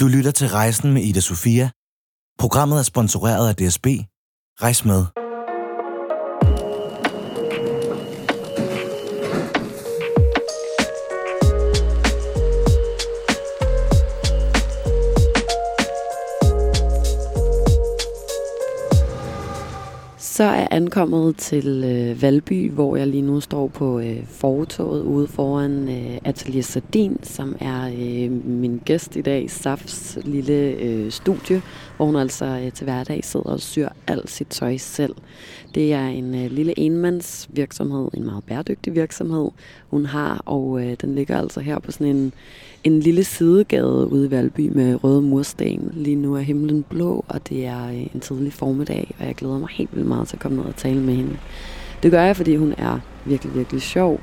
Du lytter til Rejsen med Ida Sofia. Programmet er sponsoreret af DSB. Rejs med. Så er jeg ankommet til øh, Valby, hvor jeg lige nu står på øh, fortoget ude foran øh, Atelier Sardin, som er øh, min gæst i dag, Safs lille øh, studie, hvor hun altså øh, til hverdag sidder og syr alt sit tøj selv. Det er en øh, lille enmandsvirksomhed, en meget bæredygtig virksomhed, hun har, og øh, den ligger altså her på sådan en, en lille sidegade ude i Valby med røde mursten. Lige nu er himlen blå, og det er øh, en tidlig formiddag, og jeg glæder mig helt vildt meget til at komme ned og tale med hende. Det gør jeg, fordi hun er virkelig, virkelig sjov,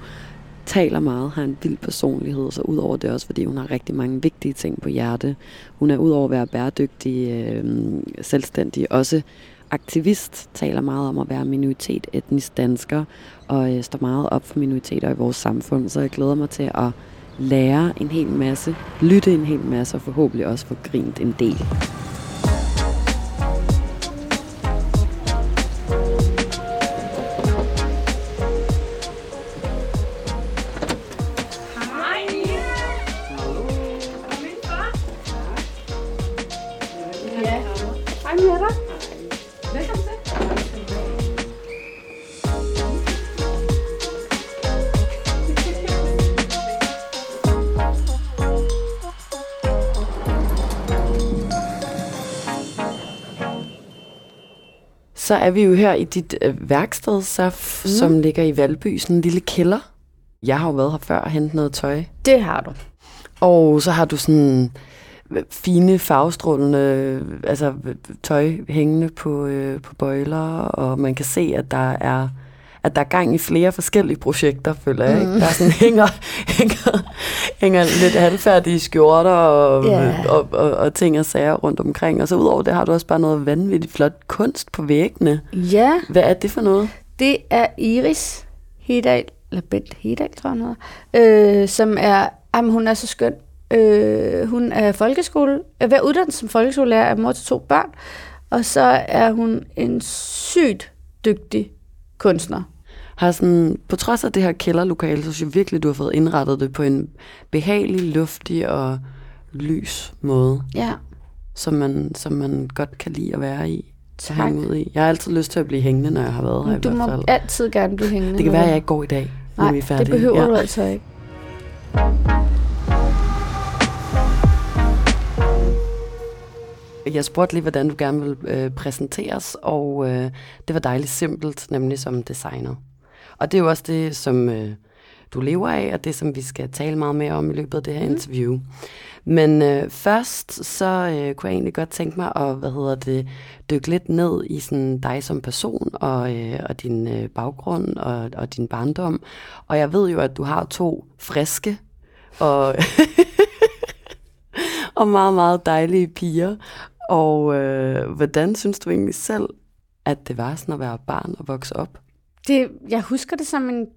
taler meget, har en vild personlighed, så udover det også, fordi hun har rigtig mange vigtige ting på hjerte. Hun er udover at være bæredygtig, øh, selvstændig, også aktivist, taler meget om at være minoritet, etnisk dansker, og øh, står meget op for minoriteter i vores samfund, så jeg glæder mig til at lære en hel masse, lytte en hel masse, og forhåbentlig også få grint en del. Så er vi jo her i dit øh, værksted, Saf, mm. som ligger i Valby, sådan en lille kælder. Jeg har jo været her før og hentet noget tøj. Det har du. Og så har du sådan øh, fine farvestrålende øh, altså, øh, tøj hængende på, øh, på bøjler, og man kan se, at der er at der er gang i flere forskellige projekter, føler jeg. Ikke? Der er sådan, hænger, hænger, hænger lidt halvfærdige skjorter og, Ja. og, og, og ting og sager rundt omkring. Og så udover det har du også bare noget vanvittigt flot kunst på væggene. Ja, Hvad er det for noget? det er Iris Hedal, eller Bent Hedal, tror jeg, øh, som er, jamen, hun er så skøn. Øh, hun er folkeskole, er ved at uddanne som folkeskolelærer, er mor til to børn, og så er hun en sygt dygtig kunstner. Har sådan, på trods af det her kælderlokale, så synes jeg virkelig, du har fået indrettet det på en behagelig, luftig og lys måde, Ja, som man, som man godt kan lide at være i. tak. hænge ud i. Jeg har altid lyst til at blive hængende, når jeg har været her i Du hvert må fald. altid gerne blive hængende. Det kan være, at jeg ikke går i dag, når Nej, vi er færdige. det behøver ja. du altså ikke. Jeg spurgte lige, hvordan du gerne vil øh, præsenteres, og øh, det var dejligt simpelt, nemlig som designer. Og det er jo også det, som øh, du lever af, og det, som vi skal tale meget mere om i løbet af det her mm. interview. Men øh, først, så øh, kunne jeg egentlig godt tænke mig at, hvad hedder det, dykke lidt ned i sådan dig som person, og, øh, og din øh, baggrund, og, og din barndom. Og jeg ved jo, at du har to friske, og og meget, meget dejlige piger. Og øh, hvordan synes du egentlig selv, at det var sådan at være barn og vokse op? Det, jeg husker det som en,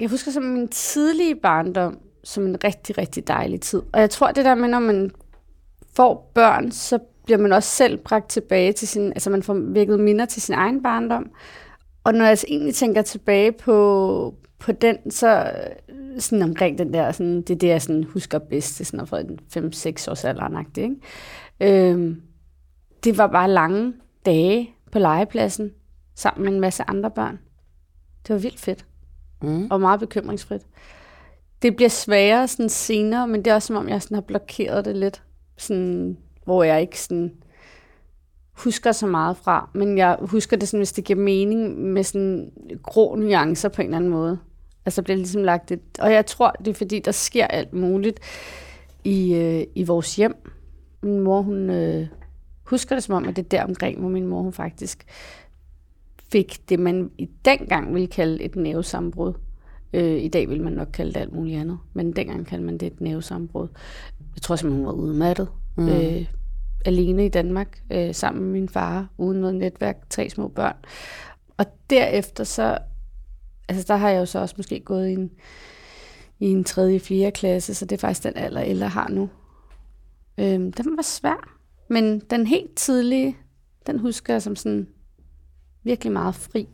jeg husker som min tidlige barndom, som en rigtig, rigtig dejlig tid. Og jeg tror, det der med, når man får børn, så bliver man også selv bragt tilbage til sin, altså man får virkelig minder til sin egen barndom. Og når jeg altså egentlig tænker tilbage på, på den, så sådan omkring den der, sådan, det er det, jeg sådan husker bedst, det er sådan fra 5-6 års alderen, ikke? Øhm, det var bare lange dage på legepladsen, sammen med en masse andre børn. Det var vildt fedt Mm. og meget bekymringsfrit. Det bliver sværere sådan senere, men det er også som om, jeg sådan har blokeret det lidt, sådan, hvor jeg ikke sådan husker så meget fra, men jeg husker det sådan, hvis det giver mening med sådan grå nuancer på en eller anden måde. Altså bliver ligesom lagt et, og jeg tror, det er fordi, der sker alt muligt i, øh, i vores hjem. Min mor, hun øh, husker det som om, at det er der omkring, hvor min mor, hun faktisk fik det, man i dengang ville kalde et nævesambrud. Øh, I dag vil man nok kalde det alt muligt andet, men dengang kaldte man det et nævesambrud. Jeg tror simpelthen, hun var udmattet. Mm. Øh, alene i Danmark, øh, sammen med min far, uden noget netværk, tre små børn. Og derefter så, altså der har jeg jo så også måske gået i en, i en tredje, fjerde klasse, så det er faktisk den alder, Ella har nu. Øhm, den var svær. Men den helt tidlige, den husker jeg som sådan virkelig meget fri.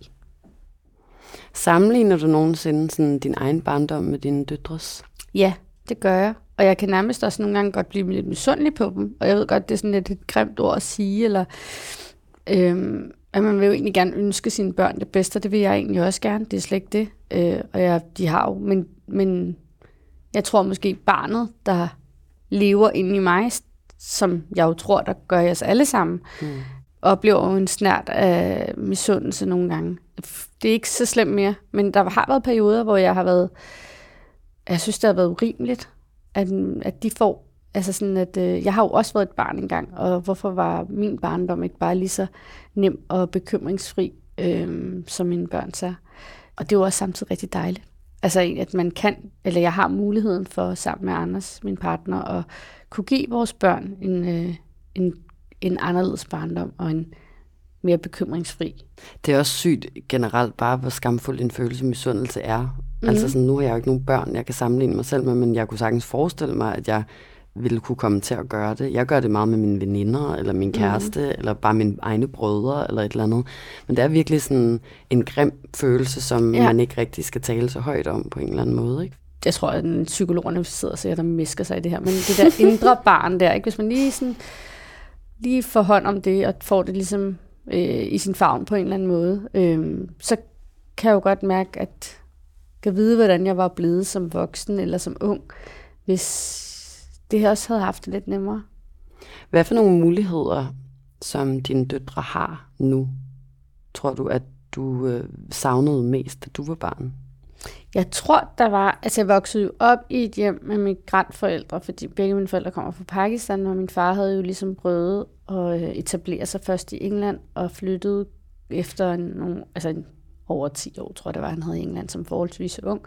Sammenligner du nogensinde sådan din egen barndom med dine døtres? Ja, det gør jeg. Og jeg kan nærmest også nogle gange godt blive lidt misundelig på dem. Og jeg ved godt, det er sådan lidt et grimt ord at sige, eller øhm, at man vil jo egentlig gerne ønske sine børn det bedste, og det vil jeg egentlig også gerne. Det er slet ikke det. Øh, og jeg, de har jo, men, men jeg tror måske barnet, der lever inde i mig, som jeg jo tror, der gør os alle sammen, mm oplever jo en snært af misundelse nogle gange. Det er ikke så slemt mere, men der har været perioder, hvor jeg har været, jeg synes, det har været urimeligt, at, at de får, altså sådan at, øh, jeg har jo også været et barn engang, og hvorfor var min barndom ikke bare lige så nem og bekymringsfri, øh, som mine børn er. Og det var også samtidig rigtig dejligt. Altså, at man kan, eller jeg har muligheden for sammen med Anders, min partner, at kunne give vores børn en, øh, en, en anderledes barndom og en mere bekymringsfri. Det er også sygt generelt bare, hvor skamfuld en følelse misundelse er. Mm. Altså sådan, nu har jeg jo ikke nogen børn, jeg kan sammenligne mig selv med, men jeg kunne sagtens forestille mig, at jeg ville kunne komme til at gøre det. Jeg gør det meget med mine veninder, eller min mhm. kæreste, mm. eller bare mine egne brødre, eller et eller andet. Men det er virkelig sådan en grim følelse, som ja. man ikke rigtig skal tale så højt om på en eller anden måde, ikke? Jeg tror, at psykologerne sidder og siger, der misker sig i det her. Men det der indre barn der, ikke? hvis man lige, sådan, lige får hånd om det, og får det ligesom øh, i sin favn på en eller anden måde, øh, så kan jeg jo godt mærke, at jeg kan vide, hvordan jeg var blevet som voksen eller som ung, hvis det her også havde haft det lidt nemmere. Hvad for nogle muligheder, som dine døtre har nu, tror du, at du øh, savnede mest, da du var barn? Jeg tror, der var... Altså, jeg voksede jo op i et hjem med migrantforældre, fordi begge mine forældre kommer fra Pakistan, og min far havde jo ligesom prøvet at øh, etablere sig først i England, og flyttede efter nogle, altså over 10 år, tror jeg det var, han havde i England som forholdsvis ung,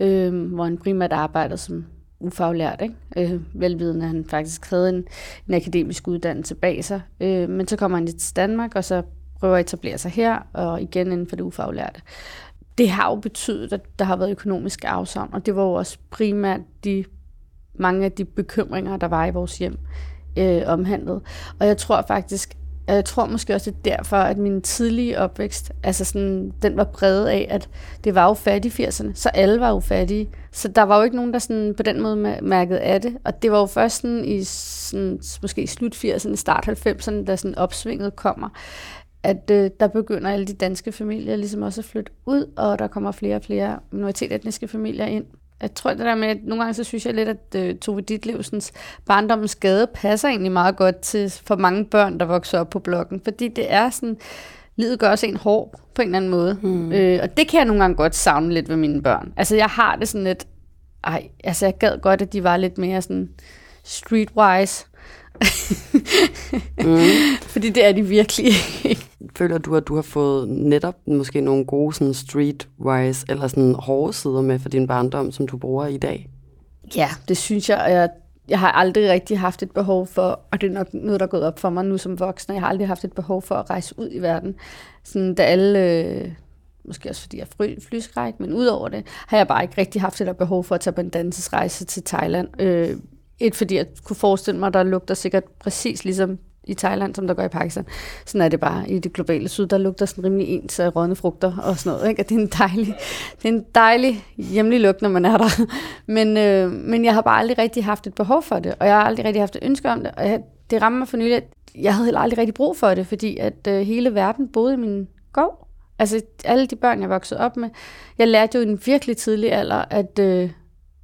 øh, hvor han primært arbejdede som ufaglært, ikke? Øh, velvidende, at han faktisk havde en, en akademisk uddannelse bag sig. Øh, men så kommer han til Danmark, og så prøver at etablere sig her, og igen inden for det ufaglærte. Det har jo betydet, at der har været økonomisk afsavn, og det var jo også primært de mange af de bekymringer, der var i vores hjem øh, omhandlet. Og jeg tror faktisk, jeg tror måske også, det er derfor, at min tidlige opvækst, altså sådan, den var præget af, at det var jo fattige 80'erne, så alle var jo fattige. Så der var jo ikke nogen, der sådan på den måde mærkede af det. Og det var jo først sådan i sådan, måske slut 80'erne, start 90'erne, da sådan opsvinget kommer, at øh, der begynder alle de danske familier ligesom også at flytte ud, og der kommer flere og flere minoritetsetniske familier ind jeg tror det der med, at nogle gange så synes jeg lidt, at uh, Tove Ditlevsens barndommens skade passer egentlig meget godt til for mange børn, der vokser op på blokken. Fordi det er sådan, livet gør også en hård på en eller anden måde. Hmm. Øh, og det kan jeg nogle gange godt savne lidt ved mine børn. Altså jeg har det sådan lidt, ej, altså jeg gad godt, at de var lidt mere sådan streetwise. Mm. Fordi det er de virkelig. Føler du, at du har fået netop måske nogle gode sådan streetwise eller sådan hårde sider med for din barndom, som du bruger i dag? Ja, det synes jeg, jeg jeg har aldrig rigtig haft et behov for, og det er nok noget, der er gået op for mig nu som voksen, jeg har aldrig haft et behov for at rejse ud i verden. Sådan, da alle, øh, måske også fordi jeg er flyskræk, men udover det, har jeg bare ikke rigtig haft et behov for at tage på en dansesrejse til Thailand. Øh, et, fordi jeg kunne forestille mig, der lugter sikkert præcis ligesom i Thailand, som der gør i Pakistan. Sådan er det bare i det globale syd. Der lugter sådan rimelig ens af rådne frugter og sådan noget. Ikke? Og det er en dejlig, det er en dejlig hjemlig lugt, når man er der. Men, øh, men jeg har bare aldrig rigtig haft et behov for det, og jeg har aldrig rigtig haft et ønske om det. Og jeg, det rammer mig for nylig, at jeg havde heller aldrig rigtig brug for det, fordi at øh, hele verden boede i min gård. Altså alle de børn, jeg voksede op med. Jeg lærte jo i en virkelig tidlig alder, at... Øh,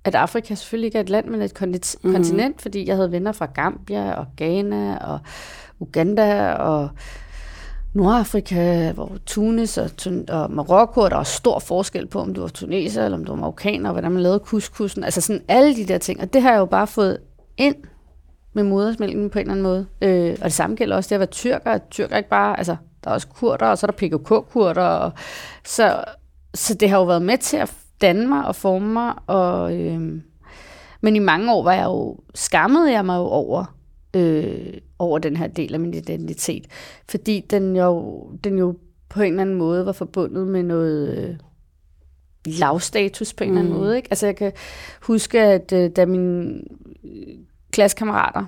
at Afrika selvfølgelig ikke er et land, men et kontinent, mm. fordi jeg havde venner fra Gambia og Ghana og Uganda og Nordafrika, hvor Tunis og, og Marokko, og der var stor forskel på, om du var tuneser eller om du var marokkaner, og hvordan man lavede couscousen. Altså sådan alle de der ting. Og det har jeg jo bare fået ind med modersmælken på en eller anden måde. Øh, og det samme gælder også det at være tyrker. Tyrker ikke bare, altså der er også kurder, og så er der PKK-kurder. Og, så, så det har jo været med til at danne mig og forme mig. Og, øh, men i mange år var jeg jo, skammede jeg mig jo over, øh, over den her del af min identitet. Fordi den jo, den jo på en eller anden måde var forbundet med noget øh, lavstatus på en mm. eller anden mm. måde. Ikke? Altså jeg kan huske, at øh, da mine klassekammerater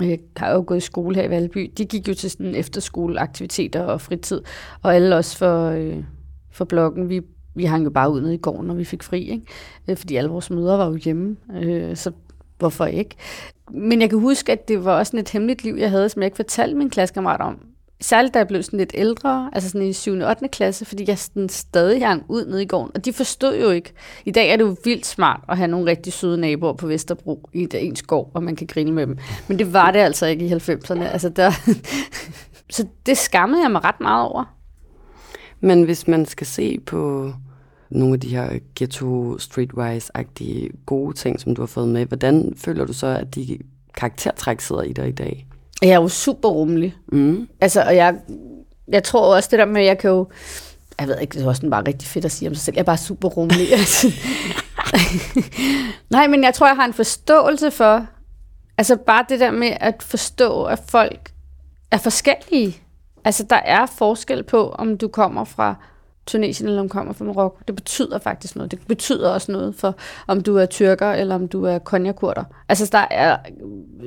jeg har jo gået i skole her i Valby, de gik jo til sådan efterskoleaktiviteter og fritid, og alle os for, øh, for blokken, vi, vi hang jo bare ud nede i gården, når vi fik fri, ikke? Øh, fordi alle vores møder var jo hjemme, øh, så hvorfor ikke? Men jeg kan huske, at det var også sådan et hemmeligt liv, jeg havde, som jeg ikke fortalte mine klassekammerater om. Særligt da jeg blev sådan lidt ældre, altså sådan i 7. og 8. klasse, fordi jeg sådan stadig hang ud nede i gården. Og de forstod jo ikke. I dag er det jo vildt smart at have nogle rigtig søde naboer på Vesterbro i ens gård, og man kan grine med dem. Men det var det altså ikke i 90'erne. Altså der så det skammede jeg mig ret meget over. Men hvis man skal se på nogle af de her ghetto streetwise-agtige gode ting, som du har fået med, hvordan føler du så, at de karaktertræk sidder i dig i dag? Jeg er jo super rummelig. Mm. Altså, og jeg, jeg tror også det der med, at jeg kan jo... Jeg ved ikke, det er også bare rigtig fedt at sige om sig selv. Jeg er bare super rummelig. Nej, men jeg tror, jeg har en forståelse for... Altså bare det der med at forstå, at folk er forskellige. Altså, der er forskel på, om du kommer fra Tunesien, eller om du kommer fra Marokko. Det betyder faktisk noget. Det betyder også noget for, om du er tyrker, eller om du er konjakurder. Altså, der er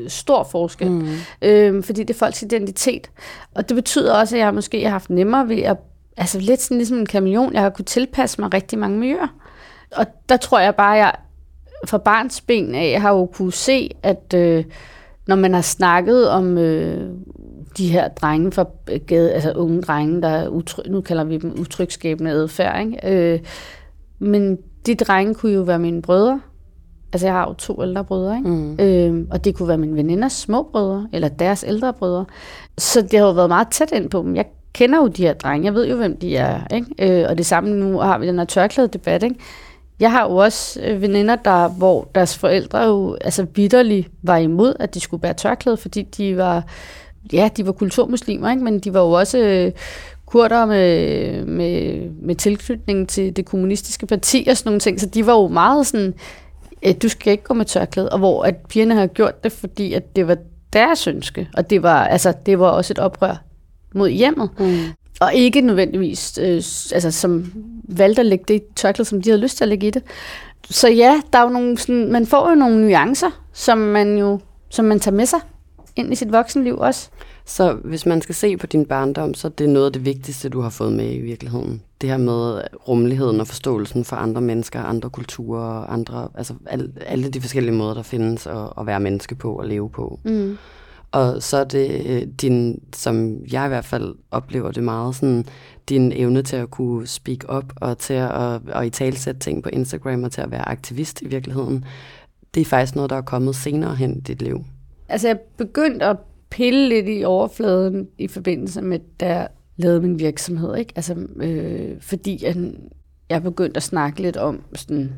stor forskel, mm. øhm, fordi det er folks identitet. Og det betyder også, at jeg måske har haft nemmere ved at, altså lidt sådan ligesom en kameleon, jeg har kunnet tilpasse mig rigtig mange miljøer. Og der tror jeg bare, at jeg fra barns ben af har jo kunne se, at øh, når man har snakket om øh, de her drenge fra gade, altså unge drenge, der er utryg, nu kalder vi dem utrygskabende adfærd, ikke? Øh, men de drenge kunne jo være mine brødre. Altså jeg har jo to ældre brødre, ikke? Mm. Øh, og det kunne være mine veninders små brødre, eller deres ældre brødre. Så det har jo været meget tæt ind på dem. Jeg kender jo de her drenge, jeg ved jo, hvem de er, ikke? Øh, og det samme nu har vi den her tørklæde debat, ikke? Jeg har jo også øh, veninder, der, hvor deres forældre jo altså vidderligt var imod, at de skulle bære tørklæde, fordi de var ja, de var kulturmuslimer, ikke? men de var jo også øh, kurder med, med, med tilknytning til det kommunistiske parti og sådan nogle ting, så de var jo meget sådan, øh, du skal ikke gå med tørklæde, og hvor at pigerne har gjort det, fordi at det var deres ønske, og det var, altså, det var også et oprør mod hjemmet. Mm. Og ikke nødvendigvis, øh, altså, som valgte at lægge det tørklæde, som de havde lyst til at lægge i det. Så ja, der er jo nogle, sådan, man får jo nogle nuancer, som man jo som man tager med sig ind i sit voksenliv også. Så hvis man skal se på din barndom, så er det noget af det vigtigste, du har fået med i virkeligheden. Det her med rummeligheden og forståelsen for andre mennesker, andre kulturer, andre, altså alle, alle de forskellige måder, der findes at, at være menneske på og leve på. Mm. Og så er det øh, din, som jeg i hvert fald oplever det meget, sådan din evne til at kunne speak up og til at og i talsætte ting på Instagram og til at være aktivist i virkeligheden. Det er faktisk noget, der er kommet senere hen i dit liv. Altså jeg begyndte at pille lidt i overfladen i forbindelse med, da jeg lavede min virksomhed. Ikke? Altså, øh, fordi at jeg begyndte at snakke lidt om sådan,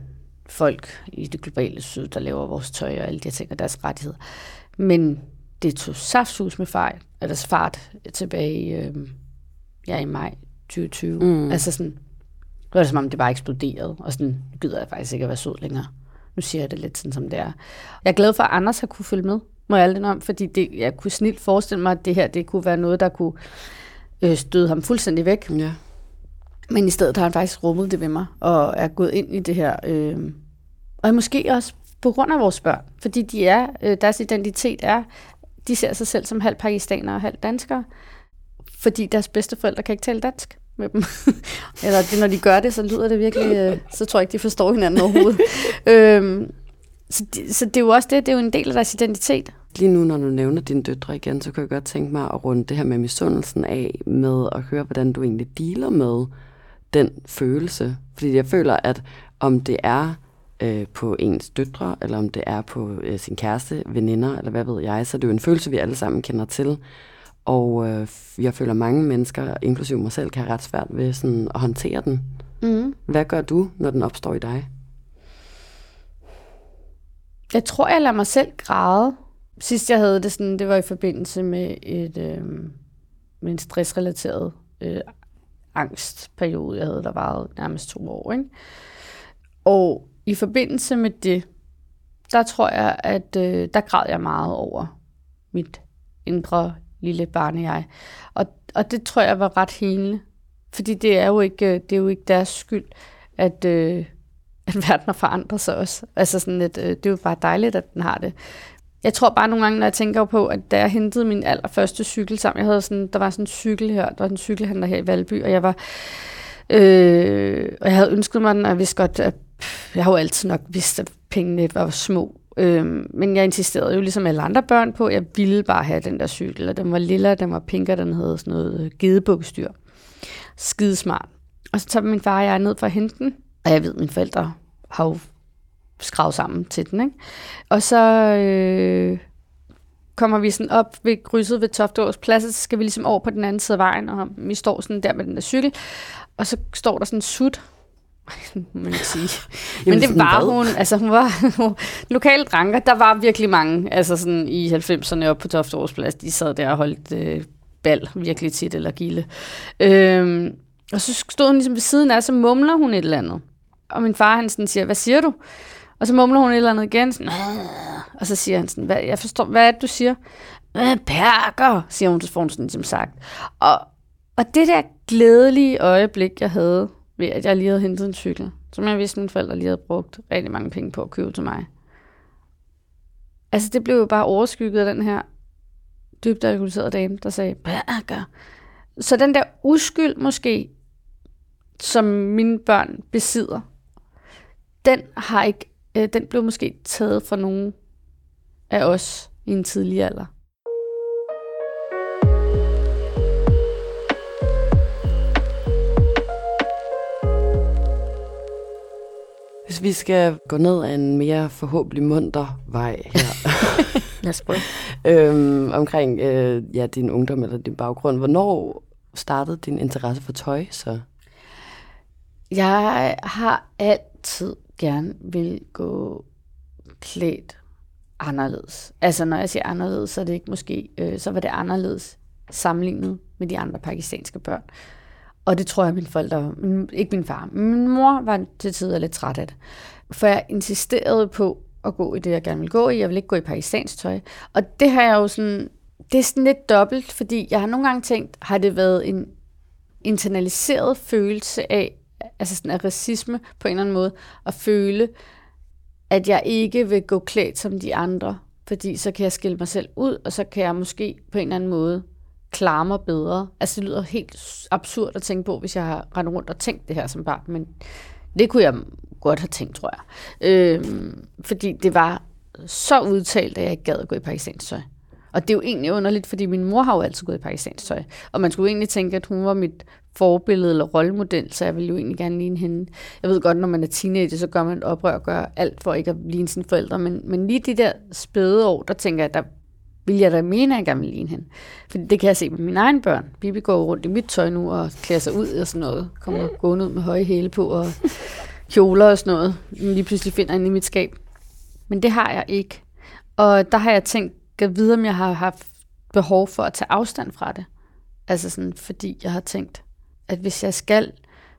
folk i det globale syd, der laver vores tøj og alle de ting og deres rettigheder. Men det tog saftsus med fejl, eller fart tilbage i, øh, ja, i maj 2020. Mm. Altså sådan, det var det som om, det bare eksploderede, og sådan, nu gider jeg faktisk ikke at være sød længere. Nu siger jeg det lidt sådan, som det er. Jeg er glad for, at Anders har kunne følge med må jeg aldrig om, fordi det, jeg kunne snilt forestille mig, at det her det kunne være noget, der kunne øh, støde ham fuldstændig væk. Ja. Men i stedet har han faktisk rummet det ved mig, og er gået ind i det her. Øh, og måske også på grund af vores børn, fordi de er, øh, deres identitet er, de ser sig selv som halv pakistanere og halv danskere, fordi deres bedste forældre kan ikke tale dansk med dem. Eller det, når de gør det, så lyder det virkelig, øh, så tror jeg ikke, de forstår hinanden overhovedet. øh, så, det, så det er jo også det, det er jo en del af deres identitet. Lige nu, når du nævner dine døtre igen, så kan jeg godt tænke mig at runde det her med misundelsen af, med at høre, hvordan du egentlig dealer med den følelse. Fordi jeg føler, at om det er øh, på ens døtre, eller om det er på øh, sin kæreste, veninder, eller hvad ved jeg, så det er jo en følelse, vi alle sammen kender til. Og øh, jeg føler, at mange mennesker, inklusive mig selv, kan have ret svært ved sådan, at håndtere den. Mm. Hvad gør du, når den opstår i dig? Jeg tror, jeg lader mig selv græde. Sidst jeg havde det sådan, det var i forbindelse med, et, øh, med en stressrelateret øh, angstperiode, jeg havde, der varede nærmest to år. Ikke? Og i forbindelse med det, der tror jeg, at øh, der græd jeg meget over mit indre lille barn jeg. Og, og det tror jeg var ret helende. Fordi det er jo ikke, øh, det er jo ikke deres skyld, at, øh, at verden har forandret sig også. Altså sådan, at, øh, det er jo bare dejligt, at den har det. jeg tror bare nogle gange, når jeg tænker på, at da jeg hentede min allerførste cykel sammen, jeg havde sådan, der var sådan en cykel her, der var en cykelhandler her i Valby, og jeg var, øh, og jeg havde ønsket mig den, og jeg vidste godt, at jeg har jo altid nok vidst, at pengene var små. Øh, men jeg insisterede jo ligesom alle andre børn på, at jeg ville bare have den der cykel, og den var lilla, den var pink, og den havde sådan noget øh, gedebukstyr. Skidesmart. Og så tager min far og jeg ned for at hente den, og jeg ved, mine forældre har jo skravet sammen til den. Ikke? Og så øh, kommer vi sådan op ved krydset ved Toftårs plads, og så skal vi ligesom over på den anden side af vejen, og vi står sådan der med den der cykel, og så står der sådan en sut, man ikke sige. Men det var hun, altså hun var lokale dranker, der var virkelig mange, altså sådan i 90'erne op på Toftårs plads, de sad der og holdt øh, bal virkelig tit, eller gilde. Øhm, og så stod hun ligesom ved siden af, så mumler hun et eller andet. Og min far, han sådan siger, hvad siger du? Og så mumler hun et eller andet igen, sådan, og så siger han sådan, hvad, jeg forstår, hvad er det, du siger? Perker, siger hun, så får hun sådan ligesom sagt. Og, og det der glædelige øjeblik, jeg havde ved, at jeg lige havde hentet en cykel, som jeg vidste, mine forældre lige havde brugt rigtig mange penge på at købe til mig. Altså, det blev jo bare overskygget af den her dybt alkoholiserede dame, der sagde, Perker. Så den der uskyld måske, som mine børn besidder, den har ikke, øh, den blev måske taget fra nogen af os i en tidlig alder. Hvis vi skal gå ned ad en mere forhåbentlig munter vej her. Lad os prøve. øhm, omkring øh, ja, din ungdom eller din baggrund. Hvornår startede din interesse for tøj så? Jeg har altid gerne vil gå klædt anderledes. Altså når jeg siger anderledes, så er det ikke måske, øh, så var det anderledes sammenlignet med de andre pakistanske børn. Og det tror jeg, mine forældre, min, ikke min far, min mor var til tider lidt træt af det. For jeg insisterede på at gå i det, jeg gerne ville gå i. Jeg vil ikke gå i pakistansk tøj. Og det har jeg jo sådan, det er sådan lidt dobbelt, fordi jeg har nogle gange tænkt, har det været en internaliseret følelse af, altså sådan af racisme på en eller anden måde, at føle, at jeg ikke vil gå klædt som de andre, fordi så kan jeg skille mig selv ud, og så kan jeg måske på en eller anden måde klare mig bedre. Altså det lyder helt absurd at tænke på, hvis jeg har rendt rundt og tænkt det her som barn, men det kunne jeg godt have tænkt, tror jeg. Øhm, fordi det var så udtalt, at jeg ikke gad at gå i pakistansk tøj. Og det er jo egentlig underligt, fordi min mor har jo altid gået i pakistansk tøj. Og man skulle egentlig tænke, at hun var mit forbillede eller rollemodel, så jeg ville jo egentlig gerne ligne hende. Jeg ved godt, når man er teenager, så gør man et oprør og gør alt for ikke at ligne sine forældre, men, men lige de der spæde år, der tænker jeg, der vil jeg da mene, at jeg gerne vil ligne hende. For det kan jeg se med mine egne børn. Bibi går rundt i mit tøj nu og klæder sig ud og sådan noget. Kommer gående ud med høje hæle på og kjoler og sådan noget. Lige pludselig finder hende i mit skab. Men det har jeg ikke. Og der har jeg tænkt, at vide, om jeg har haft behov for at tage afstand fra det. Altså sådan, fordi jeg har tænkt, at hvis jeg skal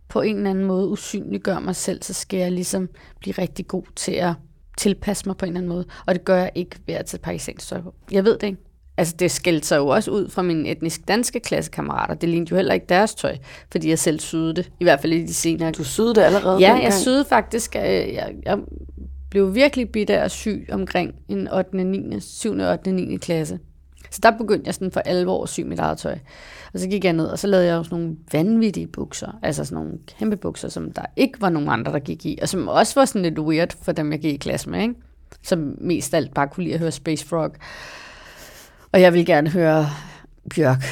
på en eller anden måde usynliggøre mig selv, så skal jeg ligesom blive rigtig god til at tilpasse mig på en eller anden måde. Og det gør jeg ikke ved at tage pakistansk tøj på. Jeg ved det ikke. Altså det skældte sig jo også ud fra mine etnisk danske klassekammerater. Det lignede jo heller ikke deres tøj, fordi jeg selv syede det. I hvert fald i de senere. Du syede det allerede Ja, jeg syede faktisk. Jeg, jeg, jeg blev virkelig bidt af at sy omkring en 8. 9. 7. 8. 9. klasse. Så der begyndte jeg sådan for alvor at sy mit eget tøj. Og så gik jeg ned, og så lavede jeg også nogle vanvittige bukser. Altså sådan nogle kæmpe bukser, som der ikke var nogen andre, der gik i. Og som også var sådan lidt weird for dem, jeg gik i klasse med, ikke? Som mest alt bare kunne lide at høre Space Frog. Og jeg ville gerne høre Bjørk.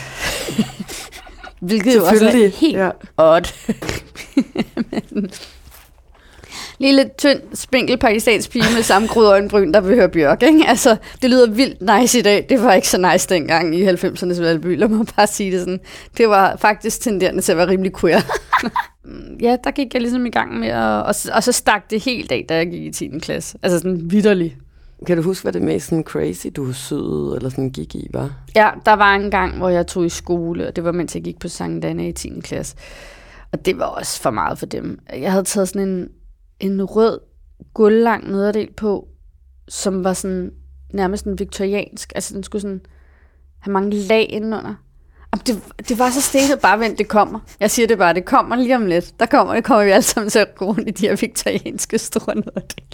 Hvilket jo også er helt ja. odd. lille, tynd, spinkel pakistansk pige med sammengruddet øjenbryn, der vil høre Bjørk. Ikke? Altså, det lyder vildt nice i dag. Det var ikke så nice dengang i 90'ernes Valby. Lad mig bare sige det sådan. Det var faktisk tenderende til at være rimelig queer. ja, der gik jeg ligesom i gang med, at, og, og så stak det helt af, da jeg gik i 10. klasse. Altså sådan vidderligt. Kan du huske, hvad det mest sådan crazy, du syede eller sådan gik i, var? Ja, der var en gang, hvor jeg tog i skole, og det var mens jeg gik på Sankt Danne i 10. klasse. Og det var også for meget for dem. Jeg havde taget sådan en en rød guldlang nederdel på, som var sådan nærmest en viktoriansk. Altså den skulle sådan have mange lag indenunder. Det, det var så stenet, bare vent, det kommer. Jeg siger det bare, det kommer lige om lidt. Der kommer, det kommer vi alle sammen til at gå rundt i de her viktorianske store nederdel.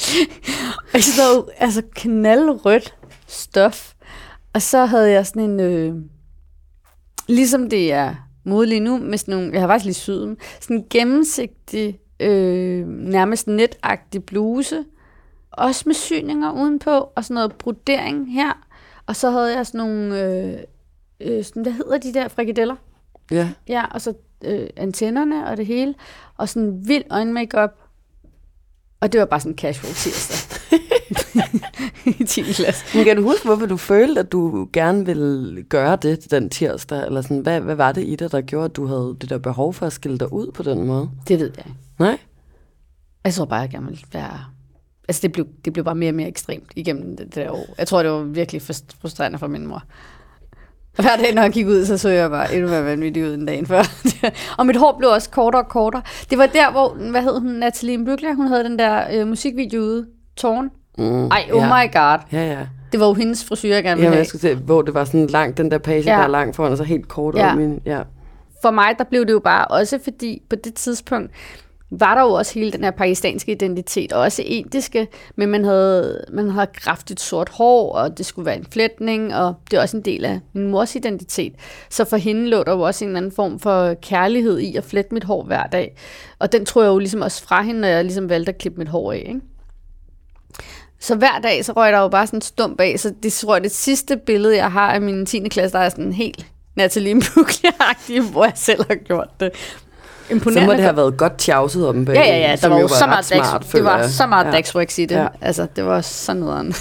og jeg stod altså knaldrødt stof. Og så havde jeg sådan en, øh, ligesom det er mod lige nu, med sådan nogle, jeg har faktisk lige syet dem, sådan en gennemsigtig, øh, nærmest netagtig bluse, også med syninger udenpå, og sådan noget brodering her. Og så havde jeg sådan nogle, øh, øh, sådan, hvad hedder de der frikadeller? Ja. Ja, og så øh, antennerne og det hele, og sådan vild øjenmakeup. Og det var bare sådan casual tirsdag. I 10. klasse. Men kan du huske, hvorfor du følte, at du gerne ville gøre det den tirsdag? Eller sådan, hvad, hvad var det i dig, der gjorde, at du havde det der behov for at skille dig ud på den måde? Det ved jeg ikke. Nej? Jeg tror bare, jeg gerne ville være... Altså, det blev, det blev bare mere og mere ekstremt igennem det, det der år. Jeg tror, det var virkelig frust- frustrerende for min mor. Hver dag, når jeg gik ud, så så jeg bare endnu mere vanvittig ud en dag før. og mit hår blev også kortere og kortere. Det var der, hvor, hvad hed hun, Natalie Imbruglia, hun havde den der øh, musikvideo ude, Tårn. Mm, Ej, oh ja. my god. Ja, ja. Det var jo hendes frisyr, jeg gerne ville Jamen, have. jeg skulle se, hvor det var sådan langt, den der page, Ja. ja. der er langt foran, og så helt kort Ja. ja. min, ja. for mig, der blev det jo bare også fordi, på det tidspunkt, var der jo også hele den her pakistanske identitet, og også indiske, men man havde, man havde kraftigt sort hår, og det skulle være en flætning, og det er også en del af min mors identitet. Så for hende lå der jo også en eller anden form for kærlighed i at flette mit hår hver dag. Og den tror jeg jo ligesom også fra hende, når jeg ligesom valgte at klippe mit hår af. Ikke? Så hver dag, så røg der jo bare sådan en stump af, så det tror jeg, det sidste billede, jeg har af min 10. klasse, der er sådan helt Natalie Imbruglia-agtig, hvor jeg selv har gjort det. Så Imponerende. må det have været godt tjavset om bag. Ja, ja, ja, der var jo så meget smart, Dax, det var jeg. så meget Ja. Dax i det. Ja. Altså, det var så nederen.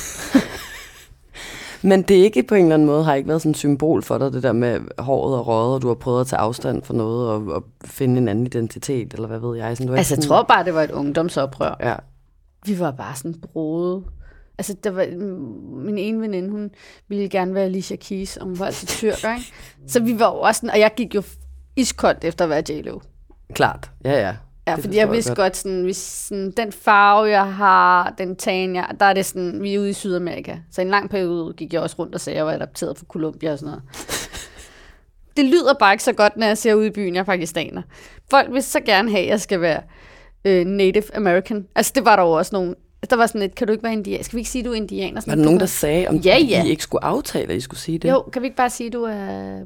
Men det er ikke på en eller anden måde, har ikke været sådan et symbol for dig, det der med håret og røget, og du har prøvet at tage afstand for noget, og, og finde en anden identitet, eller hvad ved jeg. Sådan, du Altså, jeg ikke tror bare, det var et ungdomsoprør. Ja. Vi var bare sådan brode. Altså, der var, min ene veninde, hun ville gerne være Alicia Keys, og hun var altså tyrker, ikke? Så vi var jo også sådan, og jeg gik jo iskoldt efter at være J-Lo. Klart, ja, ja. Ja, Det fordi jeg vidste godt. godt, sådan, hvis sådan, den farve, jeg har, den tan, jeg, der er det sådan, vi er ude i Sydamerika. Så i en lang periode gik jeg også rundt og sagde, at jeg var adopteret fra Colombia og sådan noget. Det lyder bare ikke så godt, når jeg ser ud i byen, jeg er pakistaner. Folk vil så gerne have, at jeg skal være øh, Native American. Altså, det var der jo også nogen. Der var sådan et, kan du ikke være indianer? Skal vi ikke sige, du er indianer? Sådan, Var der nogen, der sagde, om Ja, ja. I ikke skulle aftale, at I skulle sige det? Jo, kan vi ikke bare sige, du er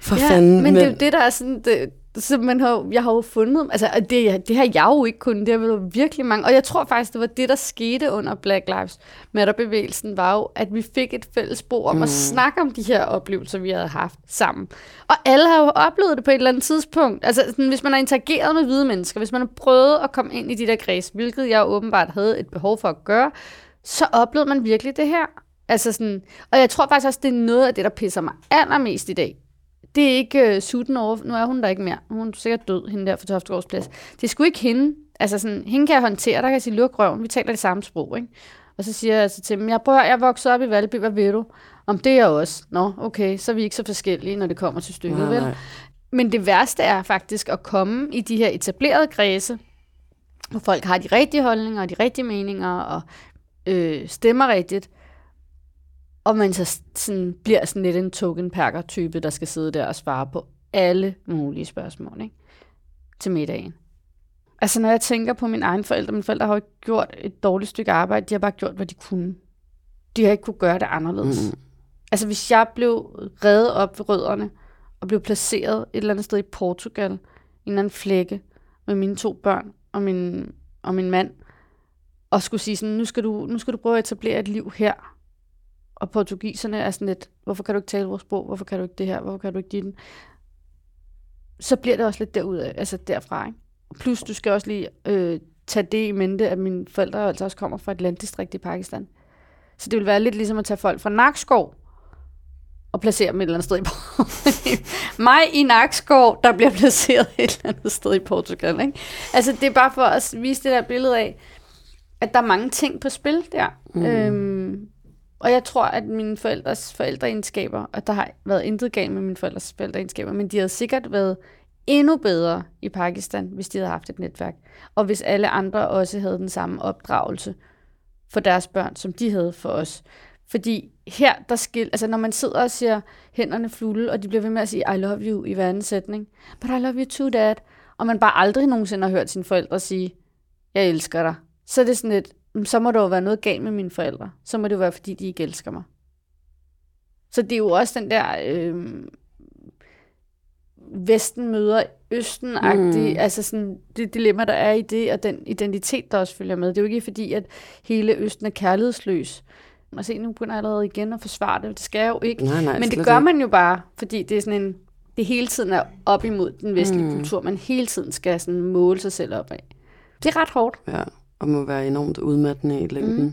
For ja, fanden. men, det er jo det, der er sådan... Det, så man har, jeg har jo fundet, altså det, det har jeg jo ikke kun, det har jo virkelig mange, og jeg tror faktisk, det var det, der skete under Black Lives Matter-bevægelsen, var jo, at vi fik et fælles spor om mm. at snakke om de her oplevelser, vi havde haft sammen. Og alle har jo oplevet det på et eller andet tidspunkt. Altså, sådan, hvis man har interageret med hvide mennesker, hvis man har prøvet at komme ind i de der kreds, hvilket jeg åbenbart havde et behov for at gøre, så oplevede man virkelig det her. Altså sådan, og jeg tror faktisk også, det er noget af det, der pisser mig allermest i dag. Det er ikke uh, Suten over, nu er hun der ikke mere. Hun er sikkert død, hende der fra Toftegårds Plads. Det er sgu ikke hende. Altså sådan, hende kan jeg håndtere, der kan jeg sige, luk røven, vi taler det samme sprog, ikke? Og så siger jeg altså til dem, jeg prøver, jeg vokset op i Valby, hvad ved du? Om det er jeg også. Nå, okay, så er vi ikke så forskellige, når det kommer til stykket, Nej, vel? nej. Men det værste er faktisk at komme i de her etablerede kredse, hvor folk har de rigtige holdninger og de rigtige meninger og øh, stemmer rigtigt, og man så sådan, bliver sådan lidt en token perker type der skal sidde der og svare på alle mulige spørgsmål ikke? til middagen. Altså når jeg tænker på mine egne forældre, mine forældre har jo ikke gjort et dårligt stykke arbejde, de har bare gjort, hvad de kunne. De har ikke kunne gøre det anderledes. Mm. Altså hvis jeg blev reddet op ved rødderne, og blev placeret et eller andet sted i Portugal, i en eller anden flække, med mine to børn og min, og min mand, og skulle sige sådan, nu skal, du, nu skal du prøve at etablere et liv her. Og portugiserne er sådan lidt, hvorfor kan du ikke tale vores sprog? Hvorfor kan du ikke det her? Hvorfor kan du ikke dit? Så bliver det også lidt derudad, altså derfra. Ikke? Plus, du skal også lige øh, tage det i mente, at mine forældre altså også kommer fra et landdistrikt i Pakistan. Så det vil være lidt ligesom at tage folk fra Nakskov og placere dem et eller andet sted i Portugal. Mig i Nakskov, der bliver placeret et eller andet sted i Portugal. Ikke? Altså, det er bare for at vise det der billede af, at der er mange ting på spil der. Mm. Øhm, og jeg tror, at mine forældres forældreegenskaber, og der har været intet galt med mine forældres forældreegenskaber, men de havde sikkert været endnu bedre i Pakistan, hvis de havde haft et netværk. Og hvis alle andre også havde den samme opdragelse for deres børn, som de havde for os. Fordi her, der skil, altså når man sidder og siger hænderne fulde, og de bliver ved med at sige, I love you i hver anden sætning, but I love you too, dad, og man bare aldrig nogensinde har hørt sine forældre sige, jeg elsker dig, så er det sådan lidt, så må der jo være noget galt med mine forældre. Så må det jo være, fordi de ikke elsker mig. Så det er jo også den der øh, Vesten møder østen mm. altså sådan det dilemma, der er i det, og den identitet, der også følger med. Det er jo ikke fordi, at hele Østen er kærlighedsløs. Og se, nu begynder jeg allerede igen at forsvare det. Det skal jeg jo ikke. Nej, nej, Men det gør man jo bare, fordi det er sådan en, det hele tiden er op imod den vestlige mm. kultur. Man hele tiden skal sådan måle sig selv op af. Det er ret hårdt. Ja, og må være enormt udmattende i længden. Mm.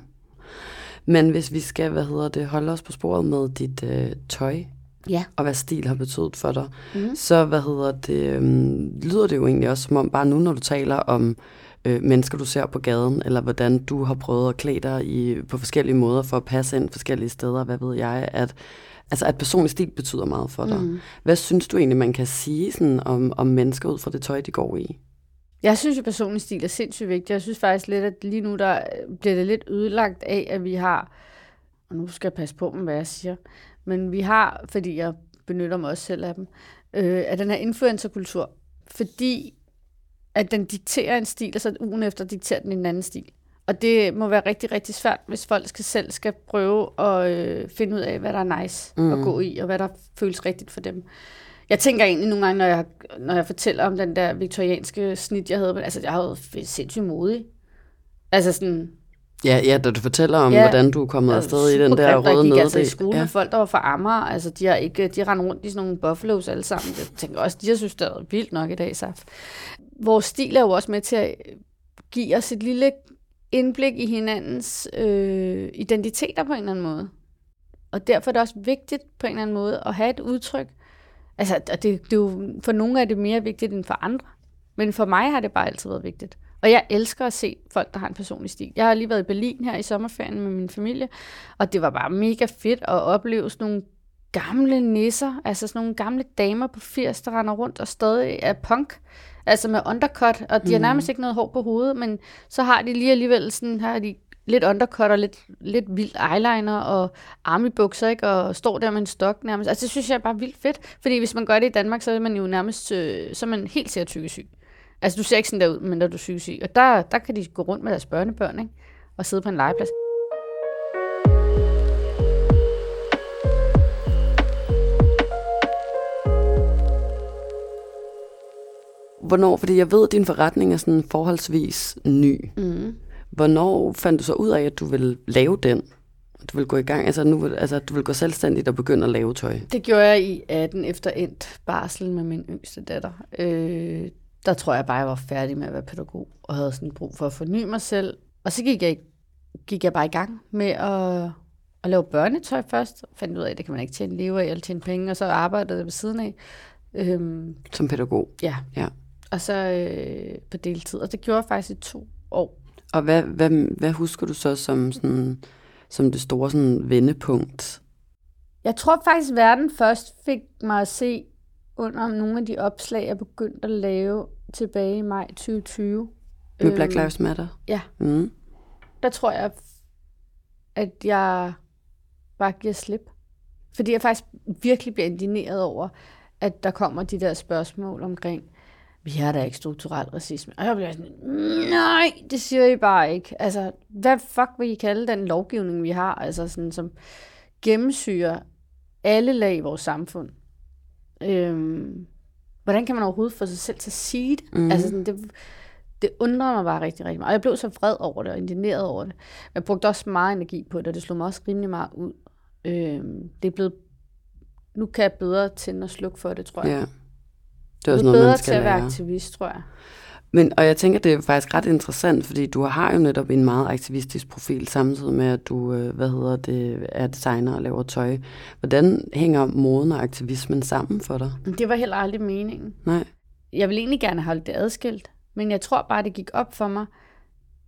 Men hvis vi skal, hvad hedder det, holde os på sporet med dit øh, tøj, ja. og hvad stil har betydet for dig, mm. så hvad hedder det, øhm, lyder det jo egentlig også som om, bare nu når du taler om øh, mennesker, du ser på gaden, eller hvordan du har prøvet at klæde dig i, på forskellige måder for at passe ind forskellige steder, hvad ved jeg, at, altså, at personlig stil betyder meget for dig. Mm. Hvad synes du egentlig, man kan sige sådan, om, om mennesker ud fra det tøj, de går i? Jeg synes jo, personlig stil er sindssygt vigtigt. Jeg synes faktisk lidt, at lige nu der bliver det lidt ødelagt af, at vi har, og nu skal jeg passe på med, hvad jeg siger, men vi har, fordi jeg benytter mig også selv af dem, øh, af den her influencerkultur, fordi at den dikterer en stil, og så ugen efter dikterer den en anden stil. Og det må være rigtig, rigtig svært, hvis folk skal selv skal prøve at øh, finde ud af, hvad der er nice mm. at gå i, og hvad der føles rigtigt for dem. Jeg tænker egentlig nogle gange, når jeg, når jeg fortæller om den der viktorianske snit, jeg havde, altså jeg havde sindssygt modig. Altså sådan, Ja, ja, da du fortæller om, ja, hvordan du er kommet afsted i den der røde nede. Jeg altså i skole ja. med folk, der var fra Amager. Altså, de har ikke, de har rundt i sådan nogle buffalos alle sammen. Jeg tænker også, de har synes, det er vildt nok i dag, Saf. Vores stil er jo også med til at give os et lille indblik i hinandens øh, identiteter på en eller anden måde. Og derfor er det også vigtigt på en eller anden måde at have et udtryk. Altså, det, det er jo, for nogle er det mere vigtigt end for andre. Men for mig har det bare altid været vigtigt. Og jeg elsker at se folk, der har en personlig stil. Jeg har lige været i Berlin her i sommerferien med min familie, og det var bare mega fedt at opleve sådan nogle gamle nisser, altså sådan nogle gamle damer på 80, der render rundt og stadig er punk, altså med undercut, og de mm. har nærmest ikke noget hår på hovedet, men så har de lige alligevel sådan, har de lidt undercut og lidt, lidt vild eyeliner og armybukser, ikke? og står der med en stok nærmest. Altså det synes jeg er bare vildt fedt, fordi hvis man gør det i Danmark, så er man jo nærmest, øh, så er man helt sikkert tykkesyg. Altså, du ser ikke sådan der ud, men når du er syg. Og der, der kan de gå rundt med deres børnebørn, ikke? Og sidde på en legeplads. Hvornår, fordi jeg ved, at din forretning er sådan forholdsvis ny. Mm. Hvornår fandt du så ud af, at du ville lave den? Du vil gå i gang, altså, nu, altså du vil gå selvstændigt og begynde at lave tøj? Det gjorde jeg i 18 efter endt barsel med min yngste datter. Øh, der tror jeg bare, jeg var færdig med at være pædagog, og havde sådan brug for at forny mig selv. Og så gik jeg, gik jeg bare i gang med at, at lave børnetøj først. Fandt ud af, at det kan man ikke tjene leve af, eller tjene penge, og så arbejdede jeg ved siden af. Øhm, Som pædagog? Ja. ja. Og så øh, på deltid, og det gjorde jeg faktisk i to år. Og hvad, hvad, hvad husker du så som, sådan, som det store sådan, vendepunkt? Jeg tror faktisk, at verden først fik mig at se under nogle af de opslag, jeg begyndte at lave tilbage i maj 2020. Med Black øhm, Lives Matter? Ja. Mm. Der tror jeg, at jeg bare giver slip. Fordi jeg faktisk virkelig bliver indineret over, at der kommer de der spørgsmål omkring, vi har da ikke strukturel racisme. Og jeg bliver sådan, nej, det siger I bare ikke. Altså, hvad fuck vil I kalde den lovgivning, vi har, altså sådan, som gennemsyrer alle lag i vores samfund? Øhm, hvordan kan man overhovedet få sig selv til at sige det? Mm. Altså sådan, det, det undrer mig bare rigtig, rigtig meget. Og jeg blev så vred over det og indigneret over det. Jeg brugte også meget energi på det, og det slog mig også rimelig meget ud. Øhm, det er blevet... Nu kan jeg bedre tænde og slukke for det, tror jeg. Ja. Det er også noget, bedre man skal til at være aktivist, tror jeg. Men, og jeg tænker, det er faktisk ret interessant, fordi du har jo netop en meget aktivistisk profil, samtidig med, at du øh, hvad hedder det, er designer og laver tøj. Hvordan hænger moden og aktivismen sammen for dig? Det var heller aldrig meningen. Nej. Jeg vil egentlig gerne holde det adskilt, men jeg tror bare, det gik op for mig,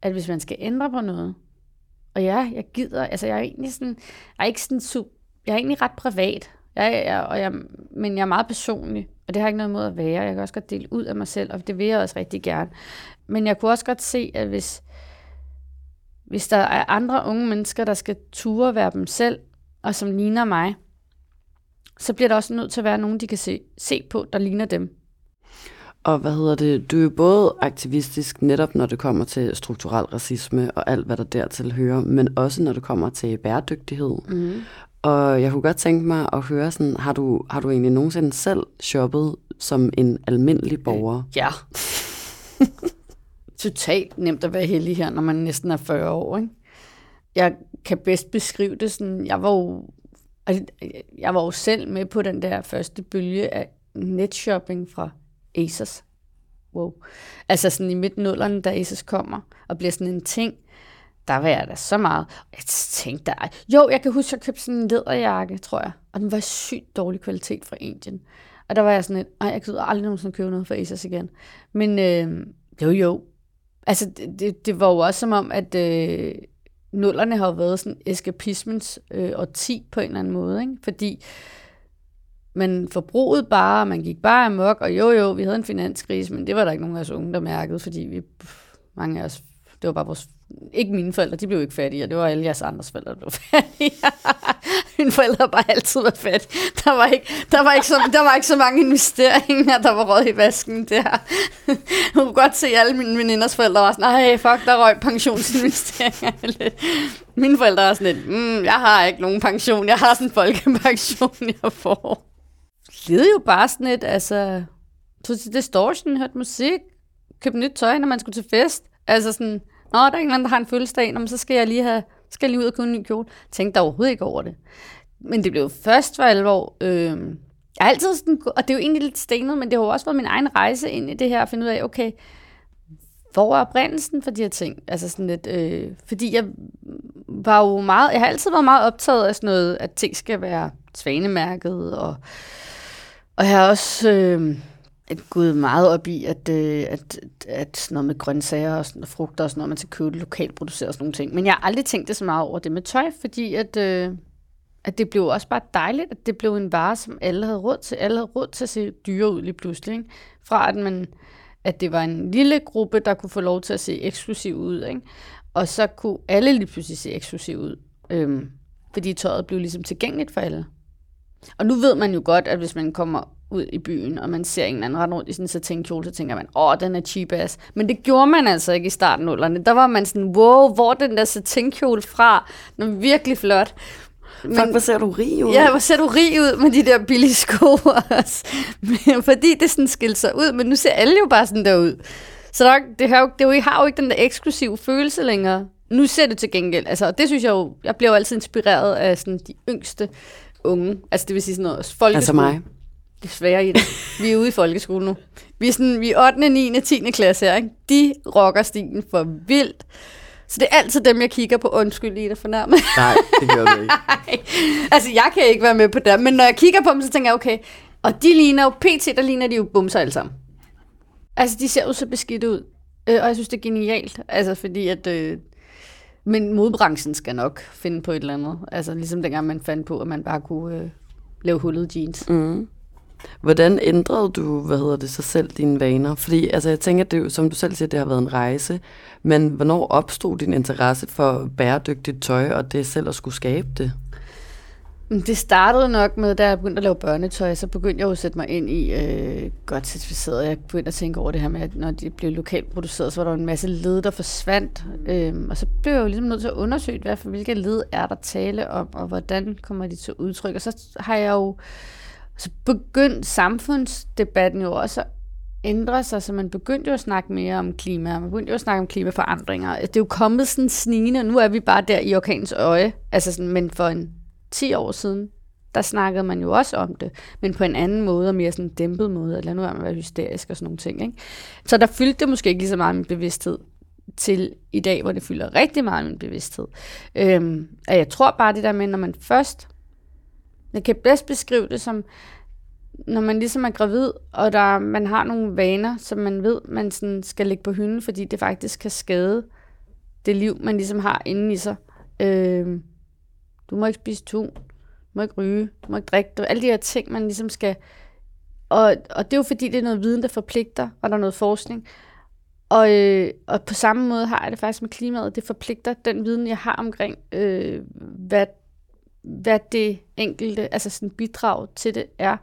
at hvis man skal ændre på noget, og ja, jeg gider, altså jeg er egentlig sådan, jeg er ikke sådan super, jeg er egentlig ret privat, jeg, jeg, og jeg, men jeg er meget personlig. Og det har ikke noget mod at være. Jeg kan også godt dele ud af mig selv, og det vil jeg også rigtig gerne. Men jeg kunne også godt se, at hvis, hvis der er andre unge mennesker, der skal ture være dem selv, og som ligner mig, så bliver der også nødt til at være nogen, de kan se, se på, der ligner dem. Og hvad hedder det? Du er jo både aktivistisk netop, når det kommer til strukturel racisme og alt, hvad der dertil hører, men også når det kommer til bæredygtighed. Mm. Og jeg kunne godt tænke mig at høre sådan, har du, har du egentlig nogensinde selv shoppet som en almindelig borger? Ja. Totalt nemt at være heldig her, når man næsten er 40 år, ikke? Jeg kan bedst beskrive det sådan, jeg var jo, altså, jeg var jo selv med på den der første bølge af netshopping fra Asos. Wow. Altså sådan i midten da Asos kommer og bliver sådan en ting, der var jeg da så meget. Jeg tænkte der, jo, jeg kan huske, at jeg købte sådan en læderjakke, tror jeg, og den var sygt dårlig kvalitet fra Indien. Og der var jeg sådan lidt, nej, jeg gider aldrig nogensinde købe noget fra Asos igen. Men øh, jo, jo. Altså, det, det var jo også som om, at øh, nullerne har været sådan eskapismens øh, årti på en eller anden måde, ikke? Fordi man forbrugede bare, man gik bare amok, og jo jo, vi havde en finanskrise, men det var der ikke nogen af os unge, der mærkede, fordi vi, mange af os, det var bare vores ikke mine forældre, de blev ikke fattige, det var alle jeres andres forældre, der blev fattige. mine forældre har bare altid været fattige. Der var ikke, der var ikke, så, der var ikke så mange investeringer, der var råd i vasken der. Du kunne godt se, at alle mine veninders forældre var sådan, nej, fuck, der røg pensionsinvesteringer. mine forældre var sådan lidt, mm, jeg har ikke nogen pension, jeg har sådan en folkepension, jeg får. Det jo bare sådan lidt, altså, tog til distortion, hørte musik, købte nyt tøj, når man skulle til fest. Altså sådan, Nå, der er en eller anden, der har en fødselsdag, Nå, så skal jeg lige have, skal jeg lige ud og købe en ny kjole. Tænkte der overhovedet ikke over det. Men det blev først for alvor. Øh, jeg har altid sådan, og det er jo egentlig lidt stenet, men det har jo også været min egen rejse ind i det her, at finde ud af, okay, hvor er oprindelsen for de her ting? Altså sådan lidt, øh, fordi jeg var jo meget, jeg har altid været meget optaget af sådan noget, at ting skal være svanemærket, og, og jeg har også, øh, gået meget op i, at, øh, at, at sådan noget med grøntsager og sådan, frugter og sådan noget, man skal købe lokalt produceret og sådan nogle ting. Men jeg har aldrig tænkt det så meget over det med tøj, fordi at, øh, at det blev også bare dejligt, at det blev en vare, som alle havde råd til. Alle havde råd til at se dyre ud lige pludselig. Ikke? Fra at, man, at det var en lille gruppe, der kunne få lov til at se eksklusiv ud. Ikke? Og så kunne alle lige pludselig se eksklusiv ud. Øhm, fordi tøjet blev ligesom tilgængeligt for alle. Og nu ved man jo godt, at hvis man kommer ud i byen, og man ser en anden ret rundt i sådan en satinkjole, så tænker man, åh, den er cheap ass. Men det gjorde man altså ikke i starten af Der var man sådan, wow, hvor den der satinkjole fra? Den er virkelig flot. Men, Fuck, hvor ser du rig ud? Ja, hvor ser du rig ud med de der billige sko også. Fordi det sådan skilte sig ud, men nu ser alle jo bare sådan der ud. Så der, det, har jo, det jo, har jo ikke den der eksklusive følelse længere. Nu ser det til gengæld. Altså, det synes jeg jo, jeg bliver jo altid inspireret af sådan de yngste unge. Altså det vil sige sådan noget folkeskole. Altså mig. Desværre i det. Vi er ude i folkeskole nu. Vi er, sådan, vi er 8., 9., 10. klasse her. Ikke? De rocker stilen for vildt. Så det er altid dem, jeg kigger på. Undskyld, I er fornærme. Nej, det gør du ikke. altså, jeg kan ikke være med på det. Men når jeg kigger på dem, så tænker jeg, okay. Og de ligner jo, pt. der ligner de jo bumser alle sammen. Altså, de ser jo så beskidt ud. Øh, og jeg synes, det er genialt. Altså, fordi at... Øh, men modbranchen skal nok finde på et eller andet. Altså, ligesom dengang man fandt på, at man bare kunne øh, lave hullet jeans. Mm. Hvordan ændrede du, hvad hedder det, så selv dine vaner? Fordi altså, jeg tænker, det, som du selv siger, det har været en rejse, men hvornår opstod din interesse for bæredygtigt tøj, og det selv at skulle skabe det? Det startede nok med, da jeg begyndte at lave børnetøj, så begyndte jeg jo at sætte mig ind i øh, godt certificeret. Jeg begyndte at tænke over det her med, at når de blev lokalt produceret, så var der en masse led, der forsvandt. Øh, og så blev jeg jo ligesom nødt til at undersøge, hvad for hvilke led er der tale om, og hvordan kommer de til udtryk. Og så har jeg jo så begyndt samfundsdebatten jo også at ændre sig, så man begyndte jo at snakke mere om klima, man begyndte jo at snakke om klimaforandringer. Altså, det er jo kommet sådan snigende, og nu er vi bare der i orkanens øje, altså sådan, men for en 10 år siden, der snakkede man jo også om det, men på en anden måde, og mere sådan en dæmpet måde, eller nu er man være hysterisk og sådan nogle ting. Ikke? Så der fyldte det måske ikke lige så meget min bevidsthed til i dag, hvor det fylder rigtig meget min bevidsthed. Øhm, og jeg tror bare det der med, når man først jeg kan bedst beskrive det som, når man ligesom er gravid, og der, man har nogle vaner, som man ved, man sådan skal lægge på hylden, fordi det faktisk kan skade det liv, man ligesom har inde i sig. Øhm, du må ikke spise tun, du må ikke ryge, du må ikke drikke. Det alle de her ting, man ligesom skal... Og, og det er jo fordi, det er noget viden, der forpligter, og der er noget forskning. Og, øh, og på samme måde har jeg det faktisk med klimaet. Det forpligter den viden, jeg har omkring, øh, hvad hvad det enkelte, altså sådan bidrag til det er.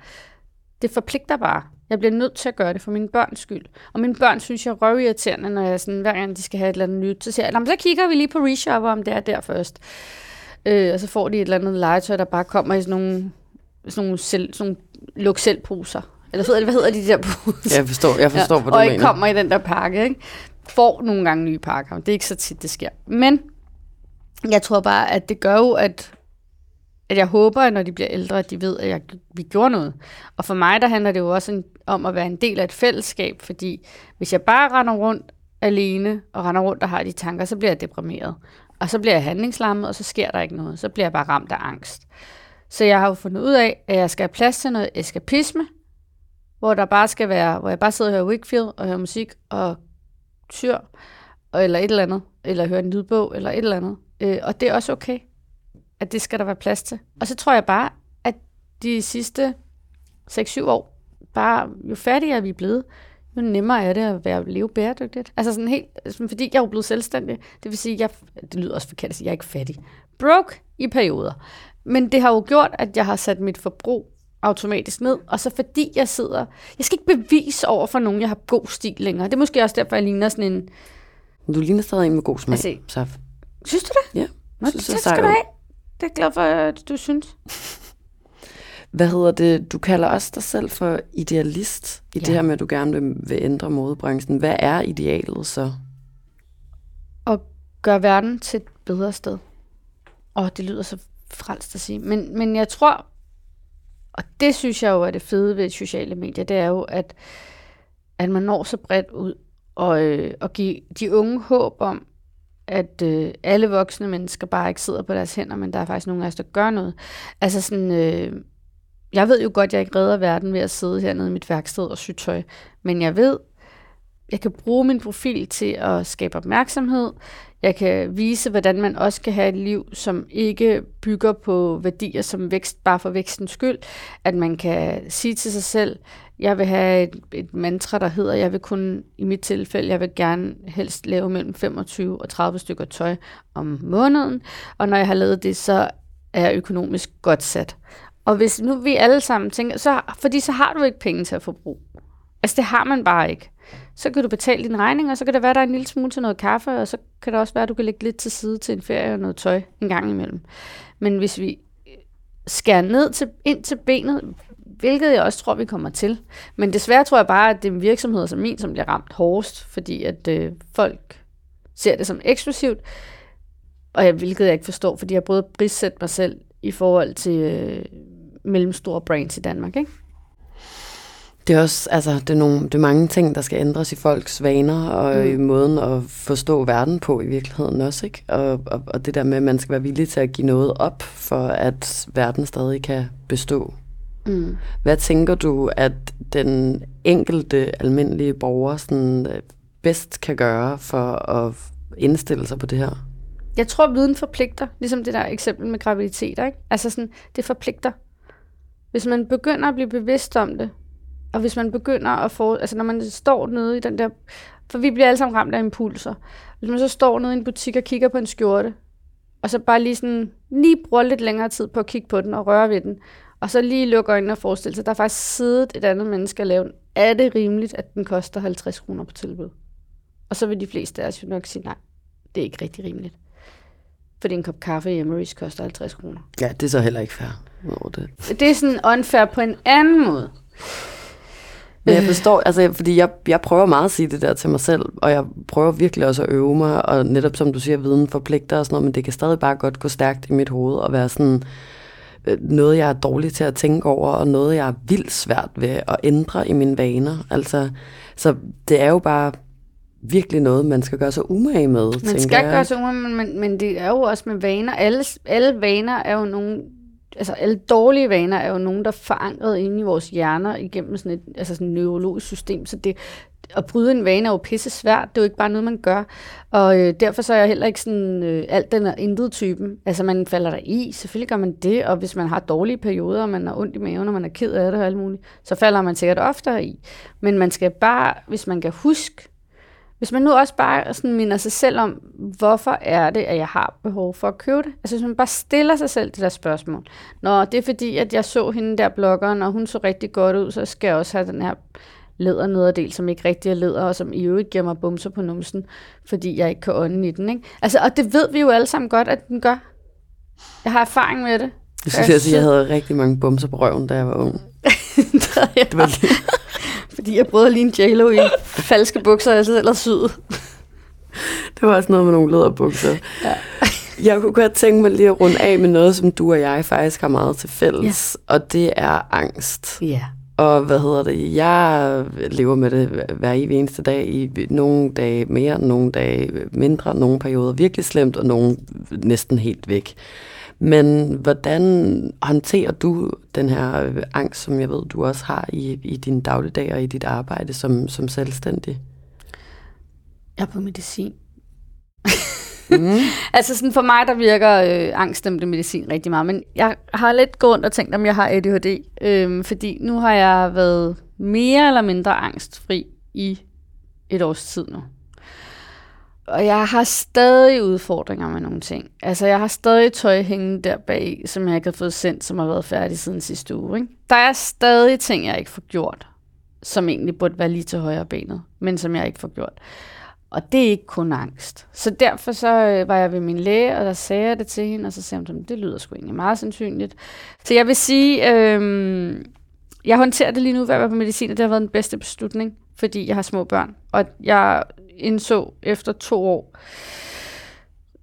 Det forpligter bare. Jeg bliver nødt til at gøre det for mine børns skyld. Og mine børn synes, jeg er røvirriterende, når jeg sådan, hver gang de skal have et eller andet nyt, så siger jeg, så kigger vi lige på reshopper, om det er der først. Øh, og så får de et eller andet legetøj, der bare kommer i sådan nogle, sådan nogle, selv, sådan nogle luk selv poser. Eller hvad hedder, de der poser? Jeg forstår, jeg forstår ja, hvad du og mener. Og ikke kommer i den der pakke. Ikke? Får nogle gange nye pakker. Det er ikke så tit, det sker. Men jeg tror bare, at det gør jo, at at jeg håber, at når de bliver ældre, at de ved, at jeg, vi gjorde noget. Og for mig, der handler det jo også en, om at være en del af et fællesskab, fordi hvis jeg bare render rundt alene, og render rundt og har de tanker, så bliver jeg deprimeret. Og så bliver jeg handlingslammet, og så sker der ikke noget. Så bliver jeg bare ramt af angst. Så jeg har jo fundet ud af, at jeg skal have plads til noget eskapisme, hvor der bare skal være, hvor jeg bare sidder og hører Wickfield og hører musik og tyr, eller et eller andet, eller hører en lydbog, eller et eller andet. Øh, og det er også okay at det skal der være plads til. Og så tror jeg bare, at de sidste 6-7 år, bare jo fattigere vi er blevet, jo nemmere er det at være, leve bæredygtigt. Altså sådan helt, sådan, fordi jeg er jo blevet selvstændig. Det vil sige, jeg, det lyder også forkert at sige, jeg er ikke fattig. Broke i perioder. Men det har jo gjort, at jeg har sat mit forbrug automatisk ned, og så fordi jeg sidder... Jeg skal ikke bevise over for nogen, jeg har god stil længere. Det er måske også derfor, jeg ligner sådan en... Du ligner stadig en med god smag, altså, Saf. Synes du det? Ja. Nå, synes, det skal du have. Det er glad for, at du synes. Hvad hedder det? Du kalder også dig selv for idealist i ja. det her med, at du gerne vil, vil ændre modebranchen. Hvad er idealet så? At gøre verden til et bedre sted. Og det lyder så frelst at sige. Men, men jeg tror, og det synes jeg jo er det fede ved sociale medier, det er jo, at, at man når så bredt ud og, øh, og give de unge håb om, at øh, alle voksne mennesker bare ikke sidder på deres hænder, men der er faktisk nogen af os, der gør noget. Altså sådan, øh, jeg ved jo godt, at jeg ikke redder verden ved at sidde hernede i mit værksted og sy tøj, men jeg ved, jeg kan bruge min profil til at skabe opmærksomhed. Jeg kan vise, hvordan man også kan have et liv, som ikke bygger på værdier som vækst bare for vækstens skyld. At man kan sige til sig selv, jeg vil have et, et mantra, der hedder, jeg vil kun, i mit tilfælde, jeg vil gerne helst lave mellem 25 og 30 stykker tøj om måneden. Og når jeg har lavet det, så er jeg økonomisk godt sat. Og hvis nu vi alle sammen tænker, så, fordi så har du ikke penge til at forbruge. Altså det har man bare ikke. Så kan du betale din regning, og så kan det være, der er en lille smule til noget kaffe, og så kan det også være, at du kan lægge lidt til side til en ferie og noget tøj en gang imellem. Men hvis vi skærer ned til, ind til benet, hvilket jeg også tror, vi kommer til. Men desværre tror jeg bare, at det er virksomheder som min, som bliver ramt hårdest, fordi at øh, folk ser det som eksklusivt, og jeg, hvilket jeg ikke forstår, fordi jeg at prissætte mig selv i forhold til øh, mellemstore brands i Danmark, ikke? Det er også, altså, det er, nogle, det er mange ting, der skal ændres i folks vaner, og mm. i måden at forstå verden på i virkeligheden også, ikke? Og, og, og det der med, at man skal være villig til at give noget op, for at verden stadig kan bestå. Mm. Hvad tænker du, at den enkelte almindelige borger sådan, øh, bedst kan gøre for at indstille sig på det her? Jeg tror, viden forpligter, ligesom det der eksempel med graviditeter. Ikke? Altså sådan, det forpligter. Hvis man begynder at blive bevidst om det, og hvis man begynder at få, altså når man står nede i den der, for vi bliver alle sammen ramt af impulser. Hvis man så står nede i en butik og kigger på en skjorte, og så bare lige sådan, lige bruger lidt længere tid på at kigge på den og røre ved den, og så lige lukke øjnene og forestille sig, at der er faktisk siddet et andet menneske og lavet Er det rimeligt, at den koster 50 kroner på tilbud? Og så vil de fleste af os jo nok sige, nej, det er ikke rigtig rimeligt. Fordi en kop kaffe i Emery's koster 50 kroner. Ja, det er så heller ikke fair. Over det. det er sådan unfair på en anden måde. Men jeg forstår, altså, fordi jeg, jeg prøver meget at sige det der til mig selv, og jeg prøver virkelig også at øve mig, og netop som du siger, viden forpligter og sådan noget, men det kan stadig bare godt gå stærkt i mit hoved, og være sådan, Øh, noget, jeg er dårlig til at tænke over, og noget, jeg er vildt svært ved at ændre i mine vaner. Altså, så det er jo bare virkelig noget, man skal gøre sig umage med, Man skal jeg. gøre sig umage, men, men, men det er jo også med vaner. Alle, alle vaner er jo nogle altså alle dårlige vaner er jo nogen, der er forankret inde i vores hjerner igennem sådan et altså sådan et neurologisk system, så det, at bryde en vane er jo pisse svært. Det er jo ikke bare noget, man gør. Og øh, derfor så er jeg heller ikke sådan øh, alt den er intet typen. Altså man falder der i, selvfølgelig gør man det, og hvis man har dårlige perioder, og man har ondt i maven, og man er ked af det og alt muligt, så falder man sikkert oftere i. Men man skal bare, hvis man kan huske, hvis man nu også bare sådan minder sig selv om, hvorfor er det, at jeg har behov for at købe det? Altså hvis man bare stiller sig selv det der spørgsmål. Nå, det er fordi, at jeg så hende der bloggeren, og hun så rigtig godt ud, så skal jeg også have den her læder noget af del, som ikke rigtig er læder, og som i øvrigt giver mig bumser på numsen, fordi jeg ikke kan ånde i den. Ikke? Altså, og det ved vi jo alle sammen godt, at den gør. Jeg har erfaring med det. Jeg synes, jeg, jeg havde rigtig mange bumser på røven, da jeg var ung. det, jeg. det var fordi jeg prøvede lige en j i falske bukser, jeg selv havde syet. Det var også noget med nogle læderbukser. Ja. Jeg kunne godt tænke mig lige at runde af med noget, som du og jeg faktisk har meget til fælles, ja. og det er angst. Ja. Og hvad hedder det? Jeg lever med det hver eneste dag, i nogle dage mere, nogle dage mindre, nogle perioder virkelig slemt, og nogle næsten helt væk. Men hvordan håndterer du den her angst, som jeg ved, du også har i, i din dagligdag og i dit arbejde som, som selvstændig? Jeg er på medicin. mm. altså sådan for mig, der virker øh, angststemte medicin rigtig meget. Men jeg har lidt gået rundt og tænkt, om jeg har ADHD. Øh, fordi nu har jeg været mere eller mindre angstfri i et års tid nu. Og jeg har stadig udfordringer med nogle ting. Altså, jeg har stadig tøj hængende der bag, som jeg ikke har fået sendt, som har været færdig siden sidste uge. Ikke? Der er stadig ting, jeg ikke får gjort, som egentlig burde være lige til højre benet, men som jeg ikke får gjort. Og det er ikke kun angst. Så derfor så øh, var jeg ved min læge, og der sagde jeg det til hende, og så sagde hun, det lyder sgu egentlig meget sandsynligt. Så jeg vil sige, øh, jeg håndterer det lige nu ved at være på medicin, og det har været den bedste beslutning, fordi jeg har små børn. Og jeg indså efter to år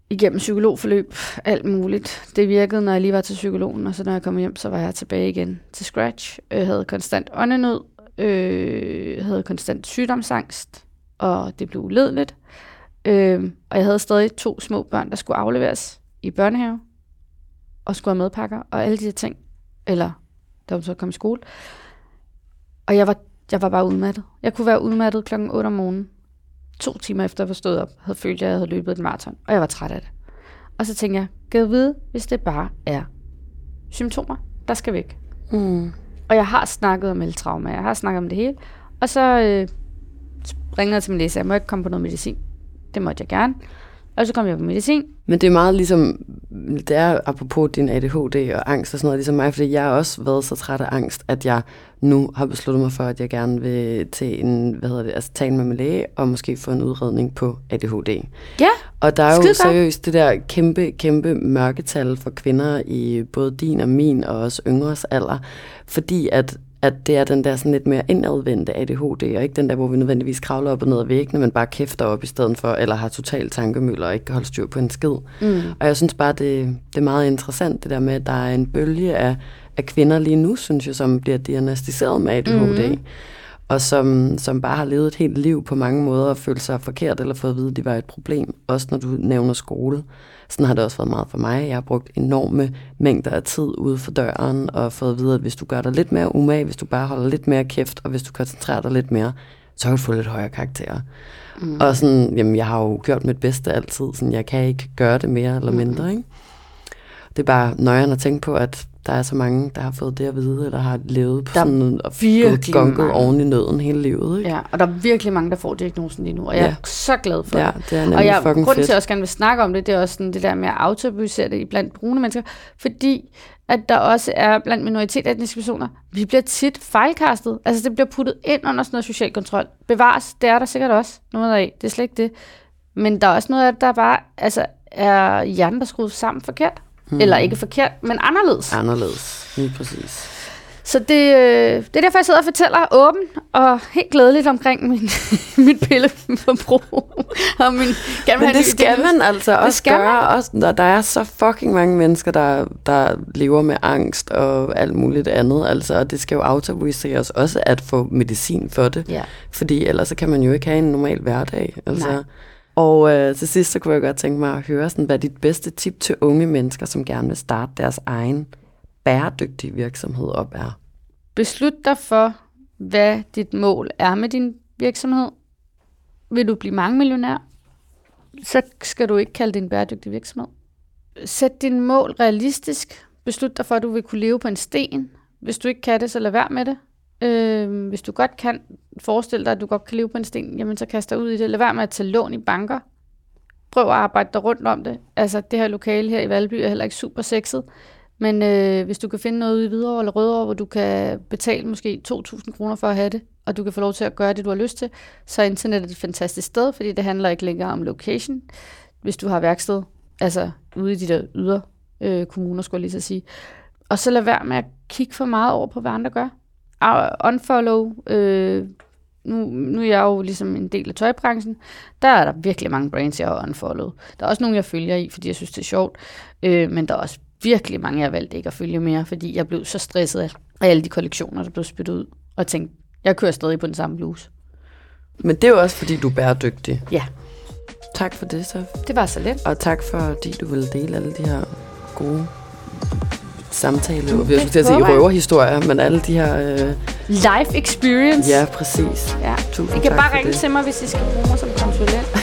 igennem psykologforløb, alt muligt. Det virkede, når jeg lige var til psykologen, og så når jeg kom hjem, så var jeg tilbage igen til scratch. Jeg havde konstant åndenød, øh, havde konstant sygdomsangst, og det blev uledeligt. Øh, og jeg havde stadig to små børn, der skulle afleveres i børnehave, og skulle have madpakker, og alle de her ting. Eller, da hun så kom i skole. Og jeg var, jeg var bare udmattet. Jeg kunne være udmattet klokken 8 om morgenen, to timer efter jeg var stået op, havde følt, at jeg havde løbet et maraton, og jeg var træt af det. Og så tænkte jeg, jeg vide, hvis det bare er symptomer, der skal væk. Mm. Og jeg har snakket om eltrauma, jeg har snakket om det hele. Og så øh, ringede jeg til min læge, jeg må ikke komme på noget medicin. Det måtte jeg gerne. Og så kom jeg på medicin. Men det er meget ligesom, det er apropos din ADHD og angst og sådan noget, ligesom mig, fordi jeg har også været så træt af angst, at jeg nu har besluttet mig for, at jeg gerne vil til en, hvad hedder det, altså tale med min læge, og måske få en udredning på ADHD. Ja, Og der er jo seriøst det der kæmpe, kæmpe mørketal for kvinder i både din og min, og også yngres alder, fordi at at det er den der sådan lidt mere indadvendte ADHD, og ikke den der, hvor vi nødvendigvis kravler op og ned ad væggene, men bare kæfter op i stedet for, eller har total tankemøller og ikke kan holde styr på en skid. Mm. Og jeg synes bare, det, det er meget interessant, det der med, at der er en bølge af, af kvinder lige nu, synes jeg, som bliver diagnostiseret med ADHD. Mm og som, som bare har levet et helt liv på mange måder og følt sig forkert eller fået at vide, at det var et problem. Også når du nævner skole. Sådan har det også været meget for mig. Jeg har brugt enorme mængder af tid ude for døren og fået at vide, at hvis du gør dig lidt mere umage, hvis du bare holder lidt mere kæft, og hvis du koncentrerer dig lidt mere, så kan du få lidt højere karakterer. Mm. Og sådan, jamen, jeg har jo gjort mit bedste altid, sådan, jeg kan ikke gøre det mere eller mindre, mm. ikke? Det er bare nøjeren at tænke på, at der er så mange, der har fået det at vide, eller har levet på der sådan og gonket oven i nøden hele livet. Ikke? Ja, og der er virkelig mange, der får diagnosen lige nu, og jeg ja. er så glad for ja, det. det er og jeg, fucking grunden til, fedt. at jeg også gerne vil snakke om det, det er også sådan det der med at autobusere det blandt brune mennesker, fordi at der også er blandt minoritetsetniske personer, vi bliver tit fejlkastet. Altså det bliver puttet ind under sådan noget social kontrol. Bevares, det er der sikkert også noget af, det er slet ikke det. Men der er også noget af det, der bare altså, er hjernen, der skruet sammen forkert. Hmm. Eller ikke forkert, men anderledes. Anderledes, lige præcis. Så det, øh, det er derfor, jeg sidder og fortæller åben og helt glædeligt omkring min, mit pilleforbrug. og min, Men det skal man altså også skal gøre, man. også når der er så fucking mange mennesker, der, der lever med angst og alt muligt andet. Altså, og det skal jo autoriseres også at få medicin for det. Ja. Fordi ellers så kan man jo ikke have en normal hverdag. Altså. Nej. Og øh, til sidst så kunne jeg godt tænke mig at høre, sådan, hvad dit bedste tip til unge mennesker, som gerne vil starte deres egen bæredygtige virksomhed op er. Beslut dig for, hvad dit mål er med din virksomhed. Vil du blive mange millionær, så skal du ikke kalde det en bæredygtig virksomhed. Sæt din mål realistisk. Beslut dig for, at du vil kunne leve på en sten. Hvis du ikke kan det, så lad være med det. Øh, hvis du godt kan forestille dig, at du godt kan leve på en sten, jamen så kast dig ud i det. Lad være med at tage lån i banker. Prøv at arbejde dig rundt om det. Altså, det her lokale her i Valby er heller ikke super sexet. Men øh, hvis du kan finde noget ude i Hvidovre eller Rødovre, hvor du kan betale måske 2.000 kroner for at have det, og du kan få lov til at gøre det, du har lyst til, så er internettet et fantastisk sted, fordi det handler ikke længere om location. Hvis du har værksted, altså ude i de der ydre øh, kommuner, skulle jeg lige så sige. Og så lad være med at kigge for meget over på, hvad andre gør. Unfollow, øh, nu, nu er jeg jo ligesom en del af tøjbranchen, der er der virkelig mange brands, jeg har unfollowet. Der er også nogle, jeg følger i, fordi jeg synes, det er sjovt, øh, men der er også virkelig mange, jeg har valgt ikke at følge mere, fordi jeg blev så stresset af alle de kollektioner, der blev spyttet ud, og tænkte, jeg kører stadig på den samme bluse. Men det er jo også, fordi du er bæredygtig. Ja. Tak for det, så. Det var så let. Og tak fordi du ville dele alle de her gode samtale. Jeg skulle til at sige røverhistorier, men alle de her... Øh... Life experience. Ja, præcis. Ja. Tusind I kan bare ringe det. til mig, hvis I skal bruge mig som konsulent.